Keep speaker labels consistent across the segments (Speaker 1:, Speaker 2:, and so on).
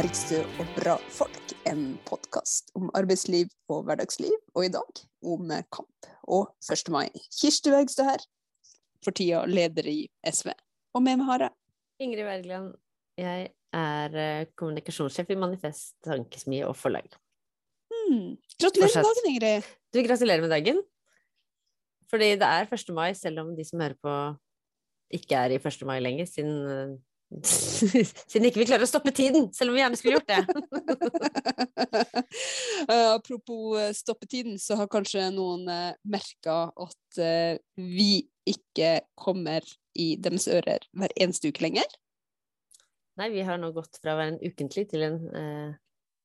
Speaker 1: Bergstø og bra folk, en podkast om arbeidsliv og hverdagsliv, og i dag om kamp og 1. mai. Kirsti Bergstø her, for tida leder i SV, og med meg har jeg
Speaker 2: Ingrid Wergeland. Jeg er eh, kommunikasjonssjef i Manifest Tankesmie og Forlag.
Speaker 1: hmm. Gratulerer med dagen, Ingrid.
Speaker 2: Du, gratulerer med dagen. Fordi det er 1. mai, selv om de som hører på ikke er i 1. mai lenger, siden eh, Siden ikke vi klarer å stoppe tiden, selv om vi gjerne skulle gjort det.
Speaker 1: uh, apropos stoppe stoppetiden, så har kanskje noen uh, merka at uh, vi ikke kommer i deres ører hver eneste uke lenger.
Speaker 2: Nei, vi har nå gått fra å være en ukentlig til en uh,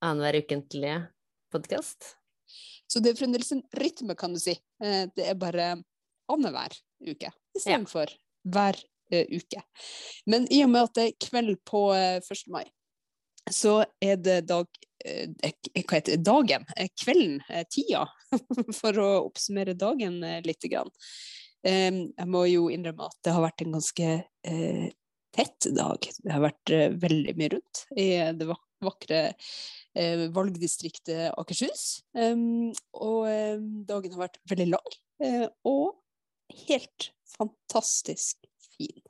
Speaker 2: annenhver ukentlige podkast.
Speaker 1: Så det er fremdeles en rytme, kan du si. Uh, det er bare annenhver uke istedenfor for hver eh, uke. Men i og med at det er kveld på eh, 1. mai, så er det dag eh, eh, Hva heter? Dagen? eh, Kvelden? eh, Tida? For å oppsummere dagen litt. Eh, Jeg må jo innrømme at det har vært en ganske eh, tett dag. Det har vært eh, veldig mye rundt i det vakre eh, valgdistriktet Akershus. Og eh, dagen har vært veldig lang, eh, og helt fantastisk fin.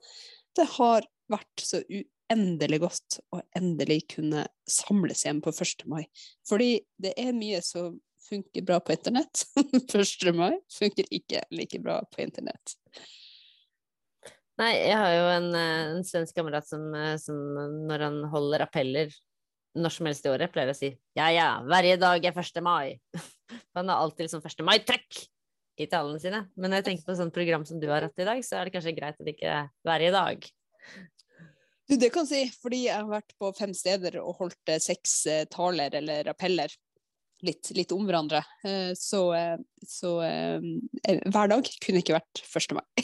Speaker 1: Det har vært så uendelig godt å endelig kunne samles igjen på 1. mai. Fordi det er mye som funker bra på internett. 1. mai funker ikke like bra på internett.
Speaker 2: Nei, jeg har jo en, eh, en svensk kamerat som, eh, som når han holder appeller når som helst i året, pleier å si ja ja, hver dag er 1. mai. Han har alltid liksom 1. mai-trøkk i talene sine. Men når jeg tenker på sånt program som du har hatt i dag, så er det kanskje greit at det ikke er i dag.
Speaker 1: Du, det kan jeg si, fordi jeg har vært på fem steder og holdt eh, seks eh, taler eller appeller litt, litt om hverandre. Eh, så, så hver dag kunne ikke vært 1. mai.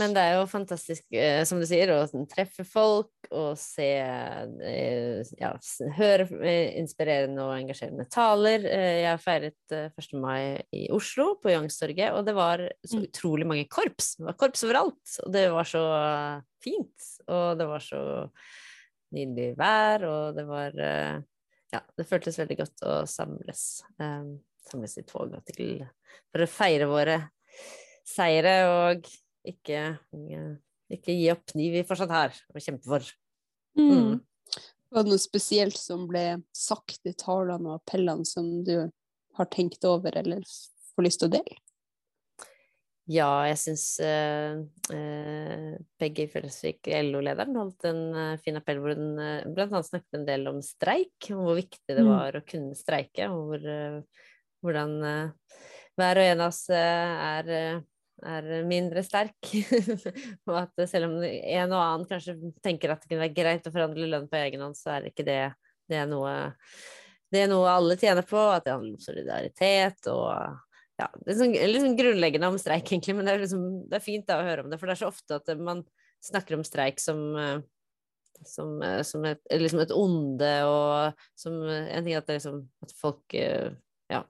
Speaker 2: Men det er jo fantastisk, som du sier, å treffe folk og se eh, Ja, høre eh, inspirerende og engasjerende taler. Eh, jeg feiret eh, 1. mai i Oslo, på Youngstorget, og det var så
Speaker 1: Mm.
Speaker 2: utrolig mange korps. Det var korps overalt, og det var så fint. Og det var så nydelig vær, og det var Ja, det føltes veldig godt å samles. samles i tog og til for å feire våre seire og ikke, ikke gi opp de vi fortsatt her og kjempe for. Mm.
Speaker 1: Var det noe spesielt som ble sagt i talene og appellene som du har tenkt over eller får lyst til å dele?
Speaker 2: Ja, jeg syns uh, uh, Peggy Felsvik, LO-lederen, holdt en uh, fin appell hvor hun uh, annet snakket en del om streik, om hvor viktig det
Speaker 1: Mm.
Speaker 2: var å kunne streike, og hvor, eh, hvordan eh, hver og en av oss eh, er, eh, er mindre sterk. og at selv om en og annen kanskje tenker at det kunne være greit å forhandle lønn på egen hånd, så er ikke det, det er noe det er noe alle tjener på, at det handler om solidaritet og ja, det er sånn, litt sånn grunnleggende om streik, egentlig, men det er, liksom, det er fint da, å høre om det, for det er så ofte at man snakker om streik som eh, som, eh, som et, liksom et onde, og som eh, en ting at, det liksom, at folk ja,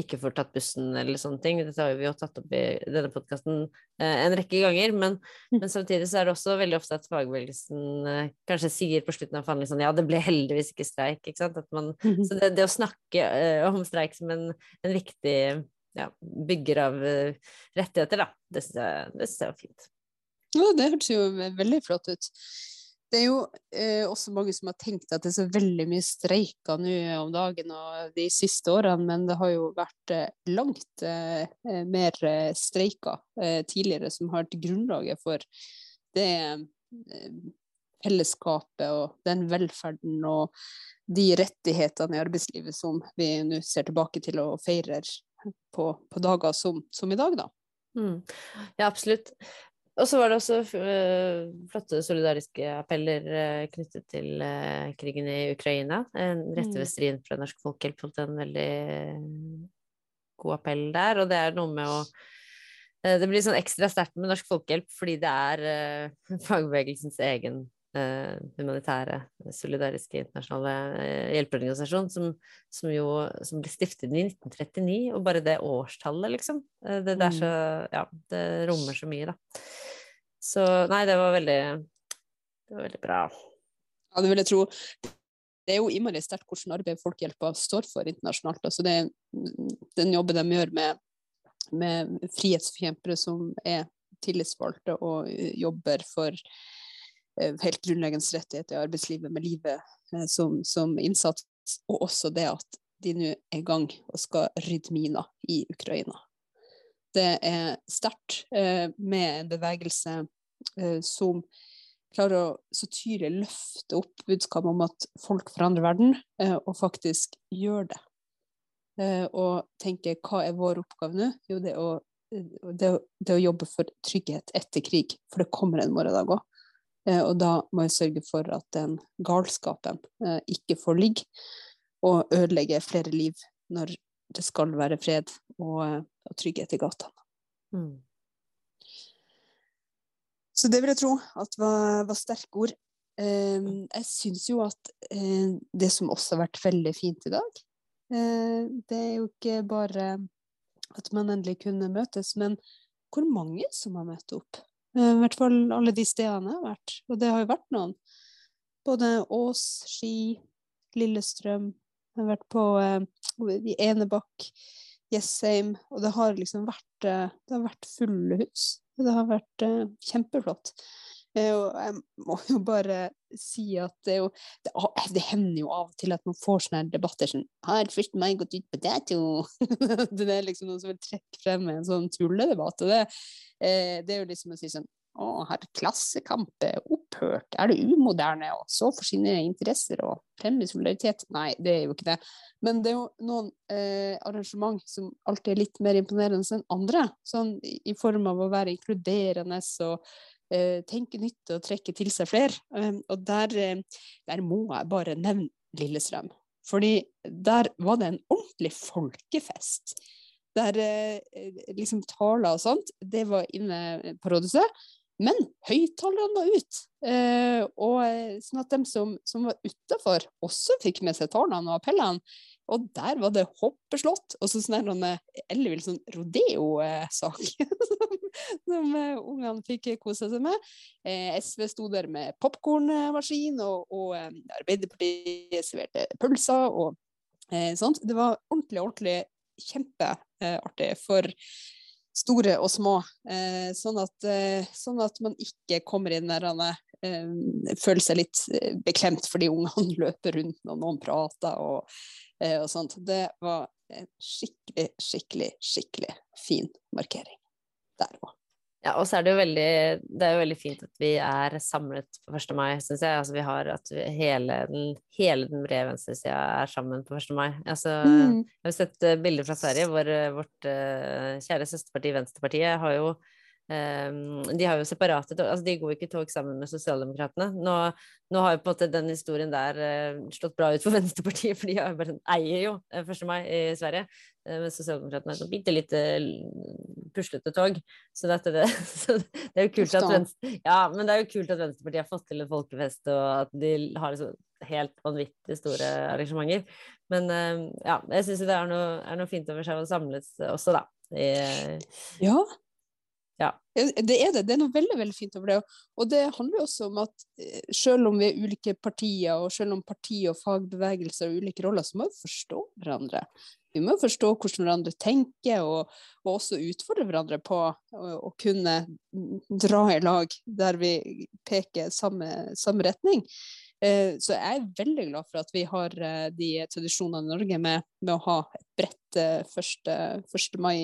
Speaker 2: ikke får tatt bussen eller sånne ting. Dette har vi jo tatt opp i denne podkasten en rekke ganger, men,
Speaker 1: Mm.
Speaker 2: men samtidig så er det også veldig ofte at fagbevegelsen eh, kanskje sier på slutten av forhandlingen sånn ja, det ble heldigvis ikke streik, ikke sant. At man, så det, det å snakke eh, om streik som en, en viktig ja, bygger av eh, rettigheter, da, det syns jeg, jeg var fint.
Speaker 1: Ja, det hørtes jo veldig flott ut. Det er jo eh, også mange som har tenkt at det er så veldig mye streiker nå om dagen og de siste årene, men det har jo vært eh, langt eh, eh, mer eh, streiker eh, tidligere som har vært grunnlaget for det fellesskapet og den velferden og de rettighetene i arbeidslivet som vi nå ser tilbake til og feirer på, på dager som, som i dag, da.
Speaker 2: Mm. Ja, absolutt. Og så var det også øh, flotte solidariske appeller øh, knyttet til øh, krigen i Ukraina. En Rette
Speaker 1: Mm.
Speaker 2: ved striden fra Norsk Folkehjelp holdt en veldig god appell der, og det er noe med å Det blir sånn ekstra sterkt med Norsk Folkehjelp fordi det er fagbevegelsens egen humanitære, solidariske internasjonale øh, hjelpeorganisasjon som, som jo som ble stiftet i 1939, og bare det årstallet, liksom. øh, det, det så Ja, det rommer så mye, da. Så nei, det var veldig Det var veldig bra.
Speaker 1: Ja, det vil jeg tro. Det er jo innmari sterkt hvordan arbeid Folkehjelpa står for internasjonalt. Altså det, den jobben de gjør med, med frihetsforkjempere som er tillitsvalgte og jobber for eh, helt grunnleggende rettigheter i arbeidslivet med livet eh, som, som innsats, og også det at de nå er i gang og skal rydde miner i Ukraina. Det er sterkt eh, med en bevegelse eh, som klarer å så tydelig løfte opp budskapet om at folk forandrer verden, eh, og faktisk gjør det. Eh, og tenke hva er vår oppgave nå? Jo, det å, det, det å jobbe for trygghet etter krig, for det kommer en morgendag òg. Eh, og da må jeg sørge for at den galskapen ikke får ligge og ødelegge flere liv når det skal være fred og, og trygghet i gatene. Mm. Så det vil jeg tro at var, var sterke ord. Eh, jeg syns jo at eh, det som også har vært veldig fint i dag, eh, det er jo ikke bare at man endelig kunne møtes, men hvor mange som har møtt opp. Eh, I hvert fall alle de stedene jeg har vært. Og det har jo vært noen. Både Ås, Ski, Lillestrøm. Jeg har vært på eh, i Enebakk, Jessheim. Og det har liksom vært, eh, det har vært fulle hus. Det har vært uh, kjempeflott. Uh, og jeg må jo bare si at det jo det, det, hender jo av og til at man får sånne debatter som 'Har først meg gått ut på dato?' det er liksom noen som vil trekke frem en sånn tulledebatt. Og det, uh, det er jo liksom å si sånn å, har Klassekamp opphørt? Er det umoderne å så for interesser og fremme solidaritet? Nei, det er jo ikke det. Men det er jo noen eh, arrangement som alltid er litt mer imponerende enn andre. Sånn i form av å være inkluderende og eh, tenke nytt og trekke til seg flere. Um, og der, eh, der må jeg bare nevne Lillestrøm. Fordi der var det en ordentlig folkefest der eh, liksom taler og sånt, det var inne på rådhuset. Men høyttalerne var ut, eh, og eh, sånn at de som, som var utafor, også fikk med seg talene og appellene. Og der var det hoppeslått, og så sånn en ellevill sånn rodeo-sak som, som uh, ungene fikk kose seg med. Eh, SV sto der med popkornmaskin, og, og Arbeiderpartiet serverte pølser og eh, sånt. Det var ordentlig, ordentlig kjempeartig for store og små. Eh, sånn, at, eh, sånn, at, man ikke kommer inn der han eh, føler seg litt beklemt fordi ungene løper rundt når noen prater og, og, sånt. Det var en skikkelig, skikkelig, skikkelig fin markering der òg.
Speaker 2: Ja, og så er det jo veldig Det er jo veldig fint at vi er samlet på 1. mai, syns jeg. Altså vi har at vi, hele, den, hele den brede venstresida er sammen på 1. mai. Altså, mm. Jeg har sett uh, bilder fra Sverige hvor uh, vårt uh, kjære søsterparti Venstrepartiet har jo de har jo separate tog, altså de går ikke i tog sammen med Sosialdemokratene. Nå, nå, har jo på en måte den historien der uh, slått bra ut for Venstrepartiet, for de bare, eier jo 1. mai i Sverige. Uh, men Sosialdemokratene har et bitte lite puslete tog. Så, dette, det, så det, er jo kult at Venstre, ja, men det er jo kult at Venstrepartiet har fått til en folkefest, og at de har liksom helt vanvittig store arrangementer. Men ja, jeg syns det er noe, er noe, fint over seg å samles også, da. I,
Speaker 1: ja, ja. Det er det. Det er noe veldig veldig fint over det. Og det handler jo også om at eh, selv om vi er ulike partier, og selv om parti og fagbevegelser har ulike roller, så må vi forstå hverandre. Vi må forstå hvordan hverandre tenker, og, og også utfordre hverandre på å, å, kunne dra i lag der vi peker samme, samme retning. Eh, så jeg er veldig glad for at vi har eh, de tradisjonene i Norge med, med å ha et bredt 1. mai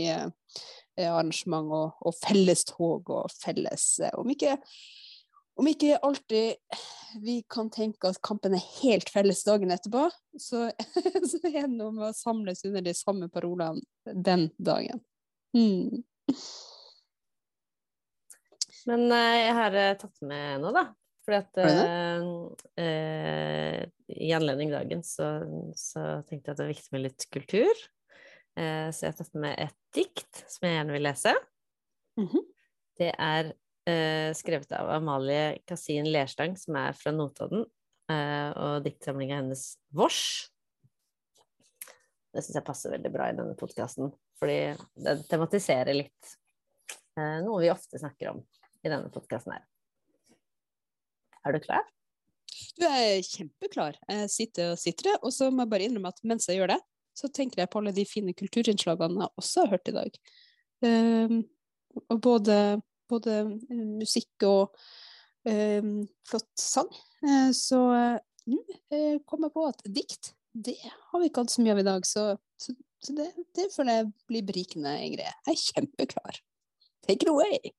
Speaker 1: arrangement og, og fellestog og felles eh, Om ikke, om ikke alltid vi kan tenke at kampen er helt felles dagen etterpå, så, så er det noe med å samles under de samme parolene den dagen. Hmm.
Speaker 2: Men uh, jeg har uh, tatt med noe, da. Fordi at eh, i anledning dagen så, så, tenkte jeg at det er viktig med litt kultur. Eh, så jeg har tatt med et dikt som jeg gjerne vil lese. Mm -hmm. Det er eh, skrevet av Amalie Kasin Lerstang, som er fra Notodden, eh, og diktsamlinga hennes Vårs. Det syns jeg passer veldig bra i denne podkasten, fordi den tematiserer litt eh, noe vi ofte snakker om i denne podkasten her. Er du klar?
Speaker 1: Du er kjempeklar. Jeg sitter og sitter, og så må jeg bare innrømme at mens jeg gjør det, så tenker jeg på alle de fine kulturinnslagene jeg også har hørt i dag. Um, og både, både, musikk og um, flott sang. Uh, så nå uh, kom jeg på at dikt, det har vi ikke hatt så mye av i dag. Så, så, så det, det, føler jeg blir berikende, Ingrid. Jeg er kjempeklar. Take it away!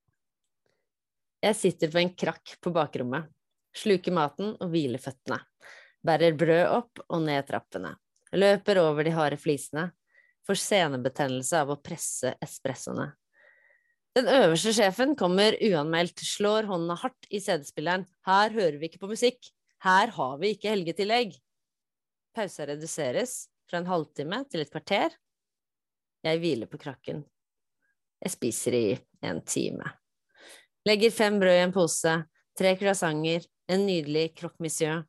Speaker 2: Jeg sitter på en krakk på bakrommet, sluker maten og hviler føttene. Bærer brød opp og ned trappene. Løper over de harde flisene. Får senebetennelse av å presse espressoene. Den øverste sjefen kommer uanmeldt, slår hånda hardt i CD-spilleren. Her hører vi ikke på musikk. Her har vi ikke helgetillegg. Pausa reduseres fra en halvtime til et kvarter. Jeg hviler på krakken. Jeg spiser i en time. Legger fem brød i en pose, tre croissanter, en nydelig croque monsieur.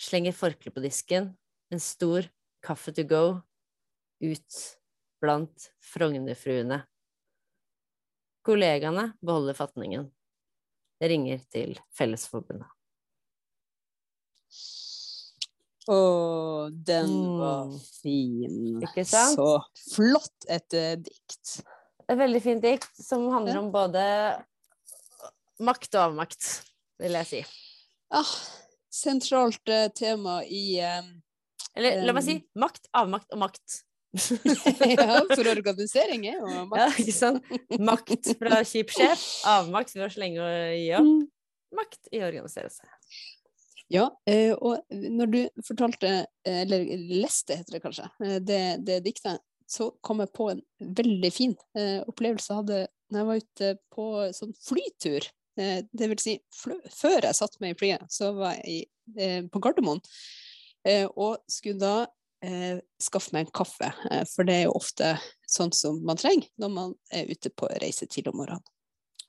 Speaker 2: Slenger forkle på disken, en stor kaffe to go, ut blant Frognerfruene. Kollegaene beholder fatningen. Jeg ringer til Fellesforbundet.
Speaker 1: Å, den var
Speaker 2: Mm.
Speaker 1: fin.
Speaker 2: Ikke sant?
Speaker 1: Så flott et uh, dikt.
Speaker 2: Et veldig fint dikt som handler om både makt og avmakt, vil jeg si.
Speaker 1: Ah, sentralt uh, tema i uh,
Speaker 2: Eller la meg si makt, avmakt og makt.
Speaker 1: Ja, for organisering er jo
Speaker 2: Ja, ikke sant? Makt fra kjip sjef, avmakt fra å slenge og gi opp.
Speaker 1: Mm.
Speaker 2: Makt i å organisere seg.
Speaker 1: Ja, eh, og når du fortalte, eller leste heter det kanskje, eh, det, det diktet, så kom jeg på en veldig fin eh, opplevelse jeg hadde når jeg var ute på sånn flytur. Det vil si, før jeg satte meg i flyet, så var jeg i, på Gardermoen, og skulle da eh, skaffe meg en kaffe, eh, for det er jo ofte sånn som man trenger når man er ute på reise tidlig om morgenen.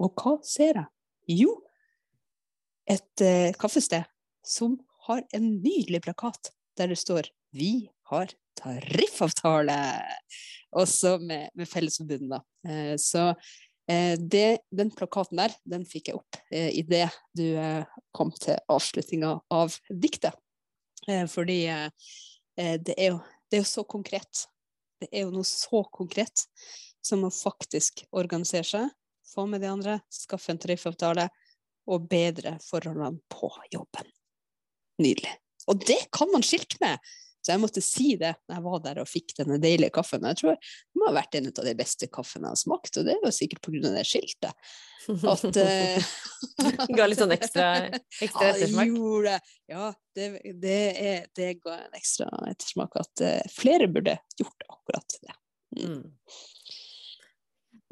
Speaker 1: Og hva ser jeg? Jo, et eh, kaffested som har en nydelig plakat der det står 'Vi har tariffavtale', også med, med Fellesforbundet. da. Eh, så eh, det, den plakaten der, den fikk jeg opp eh, idet du eh, kom til avslutninga av diktet. Eh, fordi eh, det, er jo, det er jo så konkret. Det er jo noe så konkret som å faktisk organisere seg, få med de andre, skaffe en tariffavtale og bedre forholdene på jobben. Nydelig. Og det kan man skilte med! Så jeg måtte si det når jeg var der og fikk denne deilige kaffen. Jeg tror det må ha vært en av de beste kaffene jeg har smakt, og det er jo sikkert pga. det skiltet. At uh...
Speaker 2: Ga litt sånn ekstra, ekstra
Speaker 1: Ja,
Speaker 2: ettersmak.
Speaker 1: gjorde det. Ja, det, det, er, det ga en ekstra ettersmak at uh, flere burde gjort akkurat det.
Speaker 2: Mm.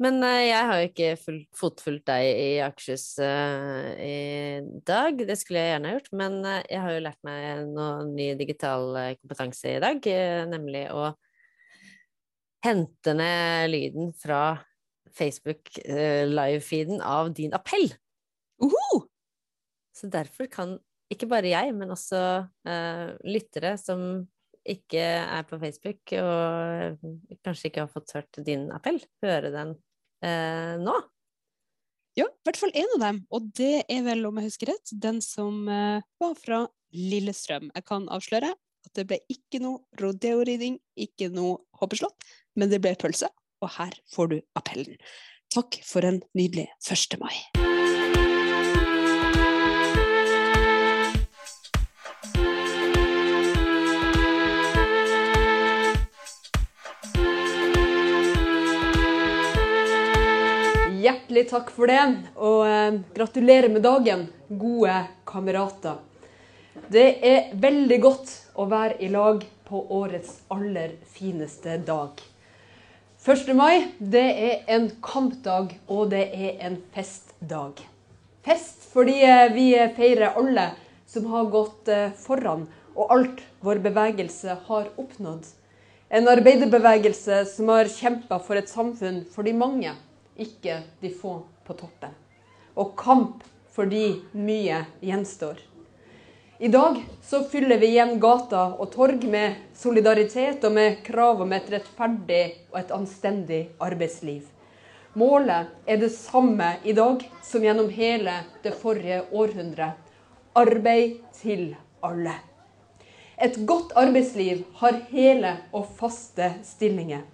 Speaker 2: Men eh, jeg har jo ikke full, fotfulgt deg i Akershus eh, i dag. Det skulle jeg gjerne ha gjort, men eh, jeg har jo lært meg noe ny digital kompetanse i dag, nemlig å hente ned lyden fra Facebook live-feeden av din appell.
Speaker 1: Uhu!
Speaker 2: Så derfor kan ikke bare jeg, men også uh, lyttere som ikke er på Facebook og kanskje ikke har fått hørt din appell, høre den eh, nå.
Speaker 1: Ja, i hvert fall en av dem, og det er vel, om jeg husker rett, den som eh, var fra Lillestrøm. Jeg kan avsløre at det ble ikke noe rodeo-riding, ikke noe hoppeslott, men det ble pølse, og her får du appellen. Takk for en nydelig 1. mai.
Speaker 3: Hjertelig takk for det, og eh, gratulerer med dagen, gode kamerater. Det er veldig godt å være i lag på årets aller fineste dag. 1. mai det er en kampdag, og det er en festdag. Fest fordi eh, vi feirer alle som har gått eh, foran, og alt vår bevegelse har oppnådd. En arbeiderbevegelse som har kjempa for et samfunn for de mange, ikke de få på toppen. Og kamp fordi mye gjenstår. I dag så fyller vi igjen gata og torg med solidaritet og med krav om et rettferdig og et anstendig arbeidsliv. Målet er det samme i dag som gjennom hele det forrige århundret. Arbeid til alle. Et godt arbeidsliv har hele og faste stillinger.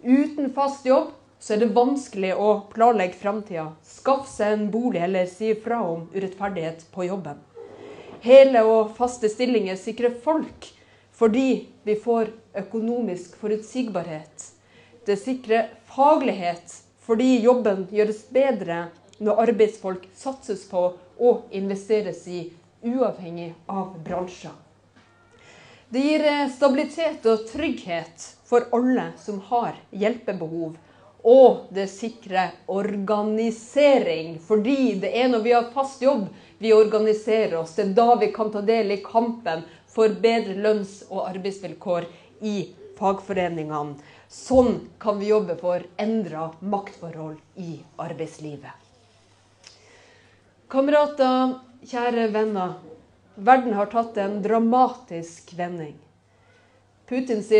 Speaker 3: Uten fast jobb så er det vanskelig å planlegge framtida, skaffe seg en bolig eller si fra om urettferdighet på jobben. Hele og faste stillinger sikrer folk fordi vi får økonomisk forutsigbarhet. Det sikrer faglighet fordi jobben gjøres bedre når arbeidsfolk satses på og investeres i, uavhengig av bransjer. Det gir eh, stabilitet og trygghet for alle som har hjelpebehov. Og det sikrer organisering, fordi det er når vi har fast jobb vi organiserer oss. Det er da vi kan ta del i kampen for bedre lønns- og arbeidsvilkår i fagforeningene. Sånn kan vi jobbe for endra maktforhold i arbeidslivet. Kamerater, kjære venner. Verden har tatt en dramatisk vending. Putins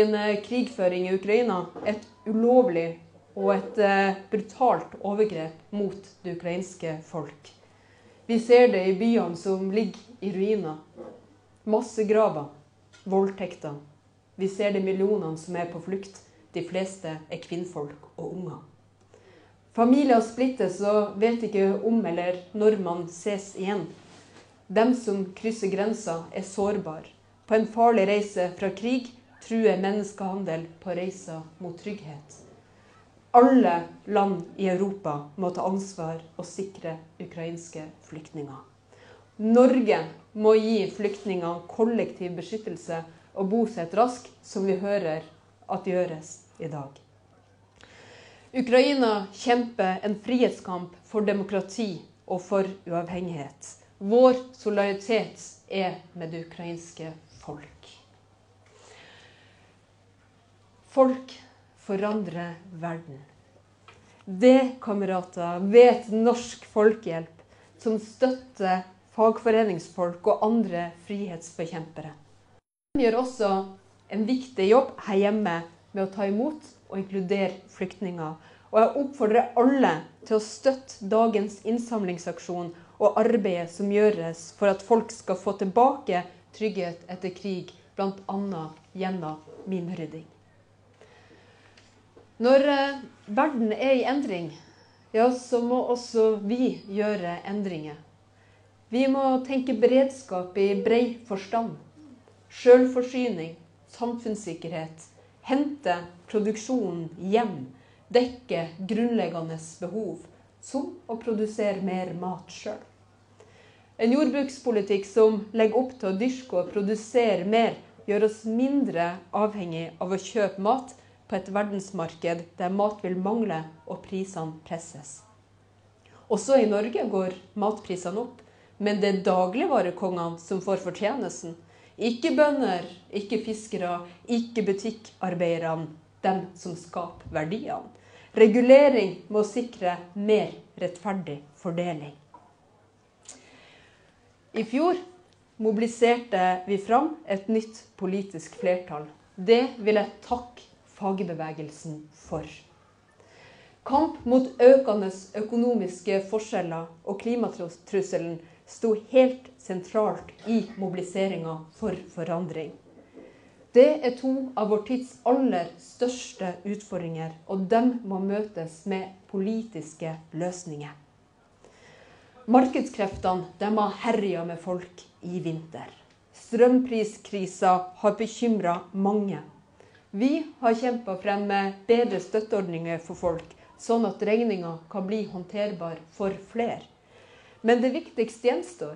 Speaker 3: krigføring i Ukraina et ulovlig og et eh, brutalt overgrep mot det ukrainske folk. Vi ser det i byene som ligger i ruiner. Massegraver, voldtekter. Vi ser det i millionene som er på flukt. De fleste er kvinnfolk og unger. Familier splittes og vet ikke om eller når man ses igjen. Dem som krysser grensa, er sårbare. På en farlig reise fra krig truer menneskehandel på reisa mot trygghet. Alle land i Europa må ta ansvar og sikre ukrainske flyktninger. Norge må gi flyktningene kollektiv beskyttelse og bosette raskt, som vi hører at gjøres i dag. Ukraina kjemper en frihetskamp for demokrati og for uavhengighet. Vår solidaritet er med det ukrainske folk. Folk forandre verden. Det, kamerater, vet Norsk Folkehjelp, som støtter fagforeningsfolk og andre frihetsforkjempere. De gjør også en viktig jobb her hjemme med å ta imot og inkludere flyktninger. Og jeg oppfordrer alle til å støtte dagens innsamlingsaksjon og arbeidet som gjøres for at folk skal få tilbake trygghet etter krig, bl.a. gjennom minrydding. Når eh, verden er i endring, ja, så må også vi gjøre endringer. Vi må tenke beredskap i brei forstand. Sjølforsyning, samfunnssikkerhet. Hente produksjonen hjem. Dekke grunnleggende behov, som å produsere mer mat sjøl. En jordbrukspolitikk som legger opp til å dyrke og produsere mer, gjør oss mindre avhengig av å kjøpe mat på et verdensmarked der mat vil mangle og prisene presses. Også i Norge går matprisene opp, men det er dagligvarekongene som får fortjenesten. Ikke bønder, ikke fiskere, ikke butikkarbeiderne, dem som skaper verdiene. Regulering må sikre mer rettferdig fordeling. I fjor mobiliserte vi fram et nytt politisk flertall. Det vil jeg takke fagbevegelsen for. Kamp mot økende økonomiske forskjeller og klimatrusselen sto helt sentralt i mobiliseringa for forandring. Det er to av vår tids aller største utfordringer, og de må møtes med politiske løsninger. Markedskreftene har herja med folk i vinter. Strømpriskrisa har bekymra mange. Vi har kjempa frem bedre støtteordninger for folk, sånn at regninga kan bli håndterbar for flere. Men det viktigste gjenstår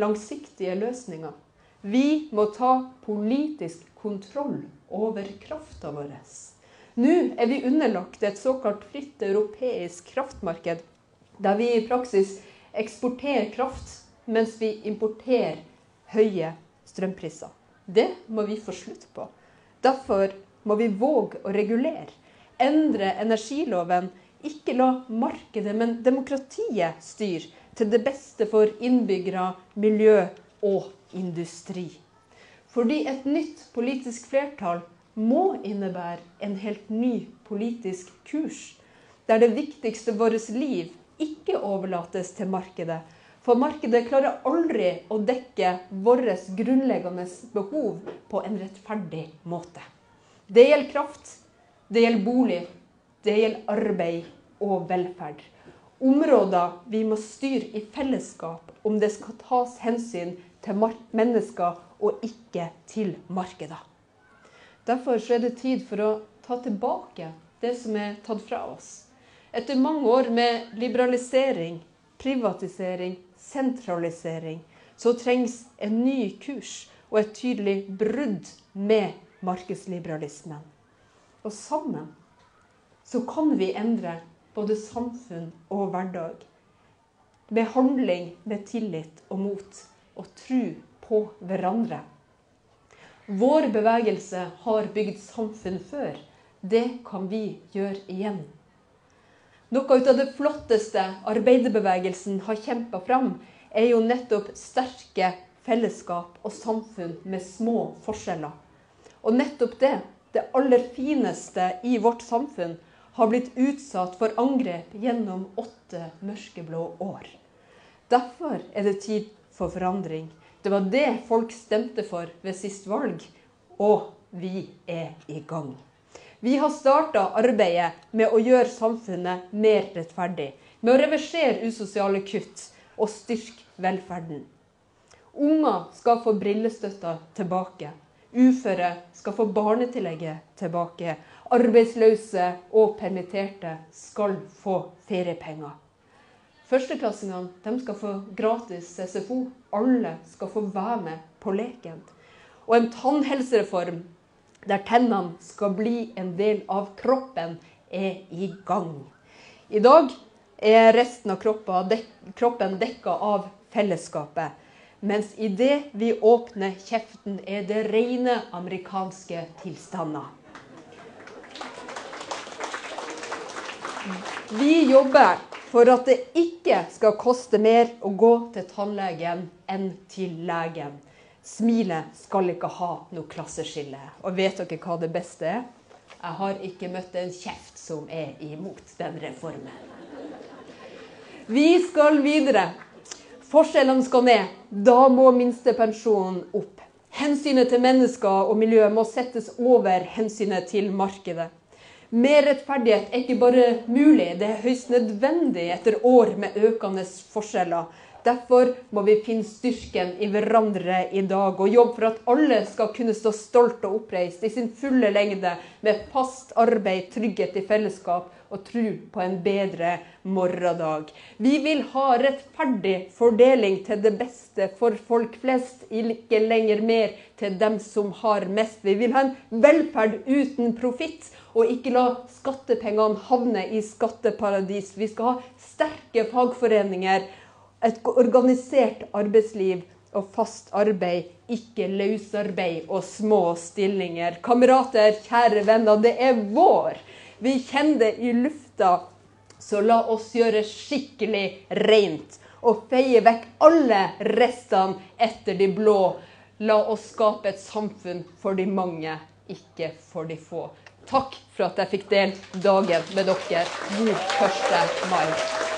Speaker 3: langsiktige løsninger. Vi må ta politisk kontroll over krafta vår. Nå er vi underlagt et såkalt fritt europeisk kraftmarked, der vi i praksis eksporterer kraft, mens vi importerer høye strømpriser. Det må vi få slutt på. Derfor må vi våge å regulere. Endre energiloven. Ikke la markedet, men demokratiet styre til det beste for innbyggere, miljø og industri. Fordi et nytt politisk flertall må innebære en helt ny politisk kurs. der det viktigste vårt liv ikke overlates til markedet. For markedet klarer aldri å dekke våre grunnleggende behov på en rettferdig måte. Det gjelder kraft, det gjelder bolig, det gjelder arbeid og velferd. Områder vi må styre i fellesskap om det skal tas hensyn til mennesker og ikke til markeder. Derfor er det tid for å ta tilbake det som er tatt fra oss. Etter mange år med liberalisering, privatisering, sentralisering, så trengs en ny kurs og et tydelig brudd med markedsliberalismen. Og sammen så kan vi endre både samfunn og hverdag. Med handling, med tillit og mot, og tro på hverandre. Vår bevegelse har bygd samfunn før. Det kan vi gjøre igjen. Noe av det flotteste arbeiderbevegelsen har kjempa fram, er jo nettopp sterke fellesskap og samfunn med små forskjeller. Og nettopp det, det aller fineste i vårt samfunn, har blitt utsatt for angrep gjennom åtte mørkeblå år. Derfor er det tid for forandring. Det var det folk stemte for ved sist valg, og vi er i gang. Vi har starta arbeidet med å gjøre samfunnet mer rettferdig. Med å reversere usosiale kutt og styrke velferden. Unger skal få brillestøtta tilbake. Uføre skal få barnetillegget tilbake. Arbeidsløse og permitterte skal få feriepenger. Førsteklassingene skal få gratis SFO. Alle skal få være med på leken. Og en tannhelsereform der tennene skal bli en del av kroppen, er i gang. I dag er resten av kroppen dekka av fellesskapet. Mens idet vi åpner kjeften, er det rene amerikanske tilstander. Vi jobber for at det ikke skal koste mer å gå til tannlegen enn til legen. Smilet skal ikke ha noe klasseskille. Og vet dere hva det beste er? Jeg har ikke møtt en kjeft som er imot den reformen. Vi skal videre. Forskjellene skal ned. Da må minstepensjonen opp. Hensynet til mennesker og miljø må settes over hensynet til markedet. Mer rettferdighet er ikke bare mulig, det er høyst nødvendig etter år med økende forskjeller. Derfor må vi finne styrken i hverandre i dag og jobbe for at alle skal kunne stå stolt og oppreist i sin fulle lengde med fast arbeid, trygghet i fellesskap og tro på en bedre morgendag. Vi vil ha rettferdig fordeling til det beste for folk flest, ikke lenger mer til dem som har mest. Vi vil ha en velferd uten profitt, og ikke la skattepengene havne i skatteparadis. Vi skal ha sterke fagforeninger, et organisert arbeidsliv og fast arbeid, ikke løsarbeid og små stillinger. Kamerater, kjære venner, det er vår. Vi kjenner det i lufta. Så la oss gjøre skikkelig rent og feie vekk alle restene etter de blå. La oss skape et samfunn for de mange, ikke for de få. Takk for at jeg fikk delt dagen med dere. God 1. mai.